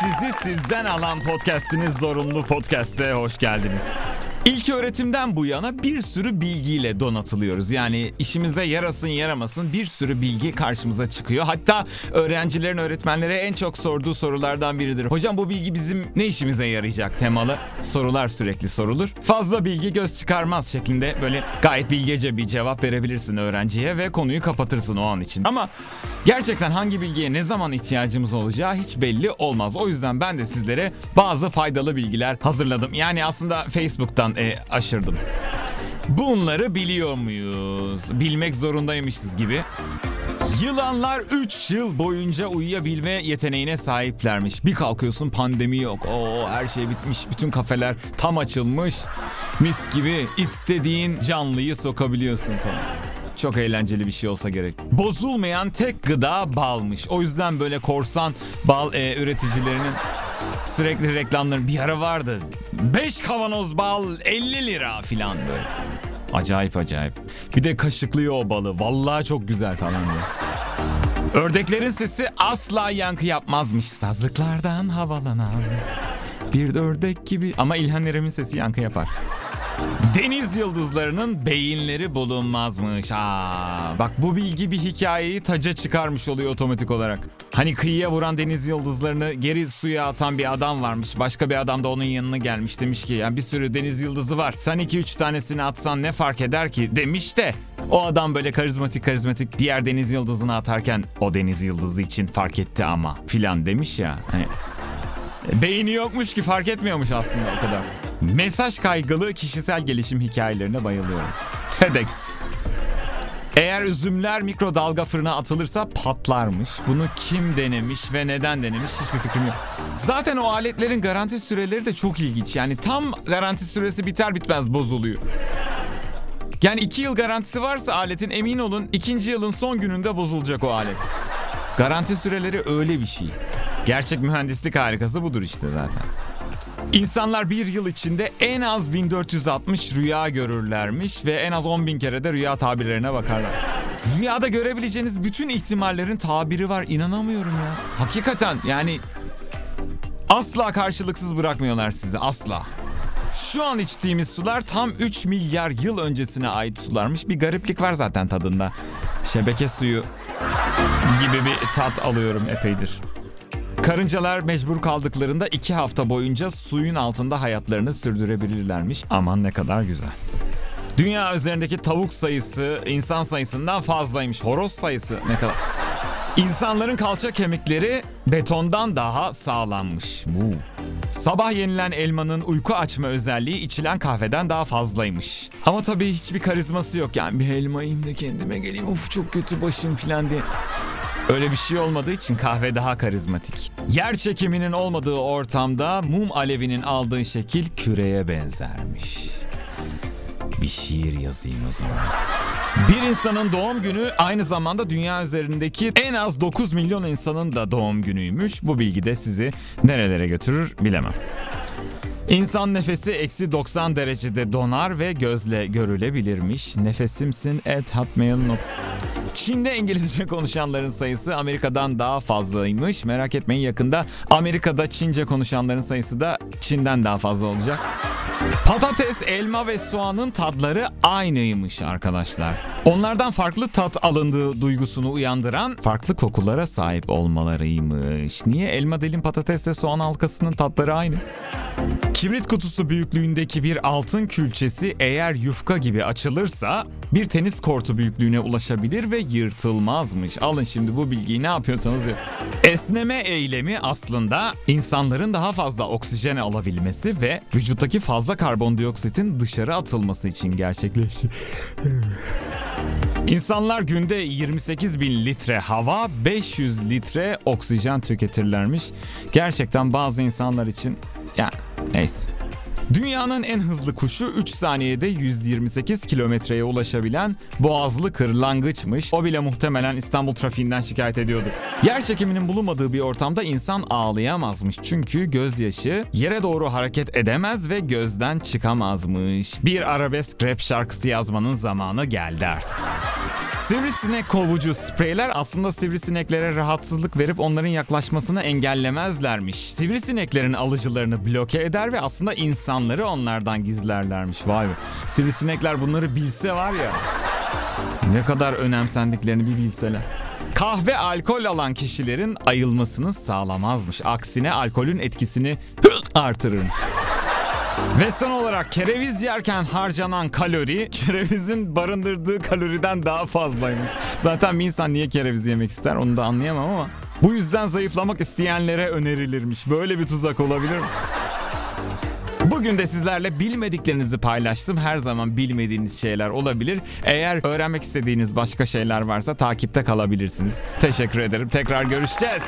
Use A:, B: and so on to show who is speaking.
A: sizi sizden alan podcast'iniz Zorunlu Podcast'e hoş geldiniz. İlk öğretimden bu yana bir sürü bilgiyle donatılıyoruz. Yani işimize yarasın yaramasın bir sürü bilgi karşımıza çıkıyor. Hatta öğrencilerin öğretmenlere en çok sorduğu sorulardan biridir. Hocam bu bilgi bizim ne işimize yarayacak temalı sorular sürekli sorulur. Fazla bilgi göz çıkarmaz şeklinde böyle gayet bilgece bir cevap verebilirsin öğrenciye ve konuyu kapatırsın o an için. Ama gerçekten hangi bilgiye ne zaman ihtiyacımız olacağı hiç belli olmaz. O yüzden ben de sizlere bazı faydalı bilgiler hazırladım. Yani aslında Facebook'tan e, aşırdım. Bunları biliyor muyuz? Bilmek zorundaymışız gibi. Yılanlar 3 yıl boyunca uyuyabilme yeteneğine sahiplermiş. Bir kalkıyorsun pandemi yok. Oo her şey bitmiş. Bütün kafeler tam açılmış. Mis gibi istediğin canlıyı sokabiliyorsun falan. Çok eğlenceli bir şey olsa gerek. Bozulmayan tek gıda balmış. O yüzden böyle korsan bal e, üreticilerinin sürekli reklamları bir ara vardı. 5 kavanoz bal 50 lira falan böyle. Acayip acayip. Bir de kaşıklıyor o balı. Vallahi çok güzel falan diyor. Ördeklerin sesi asla yankı yapmazmış. Sazlıklardan havalanan. Bir de ördek gibi. Ama İlhan Erem'in sesi yankı yapar. Deniz yıldızlarının beyinleri bulunmazmış. Aa, bak bu bilgi bir hikayeyi taca çıkarmış oluyor otomatik olarak. Hani kıyıya vuran deniz yıldızlarını geri suya atan bir adam varmış. Başka bir adam da onun yanına gelmiş demiş ki ya bir sürü deniz yıldızı var. Sen iki üç tanesini atsan ne fark eder ki demiş de o adam böyle karizmatik karizmatik diğer deniz yıldızını atarken o deniz yıldızı için fark etti ama filan demiş ya. Hani Beyni yokmuş ki fark etmiyormuş aslında o kadar. Mesaj kaygılı kişisel gelişim hikayelerine bayılıyorum. TEDx. Eğer üzümler mikrodalga fırına atılırsa patlarmış. Bunu kim denemiş ve neden denemiş hiçbir fikrim yok. Zaten o aletlerin garanti süreleri de çok ilginç. Yani tam garanti süresi biter bitmez bozuluyor. Yani iki yıl garantisi varsa aletin emin olun ikinci yılın son gününde bozulacak o alet. Garanti süreleri öyle bir şey. Gerçek mühendislik harikası budur işte zaten. İnsanlar bir yıl içinde en az 1460 rüya görürlermiş ve en az 10 bin kere de rüya tabirlerine bakarlar. Rüyada görebileceğiniz bütün ihtimallerin tabiri var inanamıyorum ya. Hakikaten yani asla karşılıksız bırakmıyorlar sizi asla. Şu an içtiğimiz sular tam 3 milyar yıl öncesine ait sularmış. Bir gariplik var zaten tadında. Şebeke suyu gibi bir tat alıyorum epeydir. Karıncalar mecbur kaldıklarında iki hafta boyunca suyun altında hayatlarını sürdürebilirlermiş. Aman ne kadar güzel. Dünya üzerindeki tavuk sayısı insan sayısından fazlaymış. Horoz sayısı ne kadar... İnsanların kalça kemikleri betondan daha sağlammış. Bu. Sabah yenilen elmanın uyku açma özelliği içilen kahveden daha fazlaymış. Ama tabii hiçbir karizması yok. Yani bir elma yiyeyim de kendime geleyim. Of çok kötü başım falan diye. Öyle bir şey olmadığı için kahve daha karizmatik. Yer çekiminin olmadığı ortamda mum alevinin aldığı şekil küreye benzermiş. Bir şiir yazayım o zaman. Bir insanın doğum günü aynı zamanda dünya üzerindeki en az 9 milyon insanın da doğum günüymüş. Bu bilgi de sizi nerelere götürür bilemem. İnsan nefesi eksi 90 derecede donar ve gözle görülebilirmiş. Nefesimsin et hotmail.com Çin'de İngilizce konuşanların sayısı Amerika'dan daha fazlaymış. Merak etmeyin yakında Amerika'da Çince konuşanların sayısı da Çin'den daha fazla olacak. Patates, elma ve soğanın tadları aynıymış arkadaşlar. Onlardan farklı tat alındığı duygusunu uyandıran farklı kokulara sahip olmalarıymış. Niye elma dilim patatesle soğan halkasının tatları aynı? Kibrit kutusu büyüklüğündeki bir altın külçesi eğer yufka gibi açılırsa bir tenis kortu büyüklüğüne ulaşabilir ve yırtılmazmış. Alın şimdi bu bilgiyi ne yapıyorsanız yapın. Esneme eylemi aslında insanların daha fazla oksijen alabilmesi ve vücuttaki fazla karbondioksitin dışarı atılması için gerçekleşir. İnsanlar günde 28 bin litre hava, 500 litre oksijen tüketirlermiş. Gerçekten bazı insanlar için ya Nice. Dünyanın en hızlı kuşu 3 saniyede 128 kilometreye ulaşabilen boğazlı kırlangıçmış. O bile muhtemelen İstanbul trafiğinden şikayet ediyordu. Yer çekiminin bulunmadığı bir ortamda insan ağlayamazmış. Çünkü gözyaşı yere doğru hareket edemez ve gözden çıkamazmış. Bir arabesk rap şarkısı yazmanın zamanı geldi artık. Sivrisinek kovucu spreyler aslında sivrisineklere rahatsızlık verip onların yaklaşmasını engellemezlermiş. Sivrisineklerin alıcılarını bloke eder ve aslında insanları onlardan gizlerlermiş. Vay be. Sivrisinekler bunları bilse var ya. Ne kadar önemsendiklerini bir bilseler. Kahve alkol alan kişilerin ayılmasını sağlamazmış. Aksine alkolün etkisini artırırmış. Ve son olarak kereviz yerken harcanan kalori kerevizin barındırdığı kaloriden daha fazlaymış. Zaten bir insan niye kereviz yemek ister onu da anlayamam ama bu yüzden zayıflamak isteyenlere önerilirmiş. Böyle bir tuzak olabilir mi? Bugün de sizlerle bilmediklerinizi paylaştım. Her zaman bilmediğiniz şeyler olabilir. Eğer öğrenmek istediğiniz başka şeyler varsa takipte kalabilirsiniz. Teşekkür ederim. Tekrar görüşeceğiz.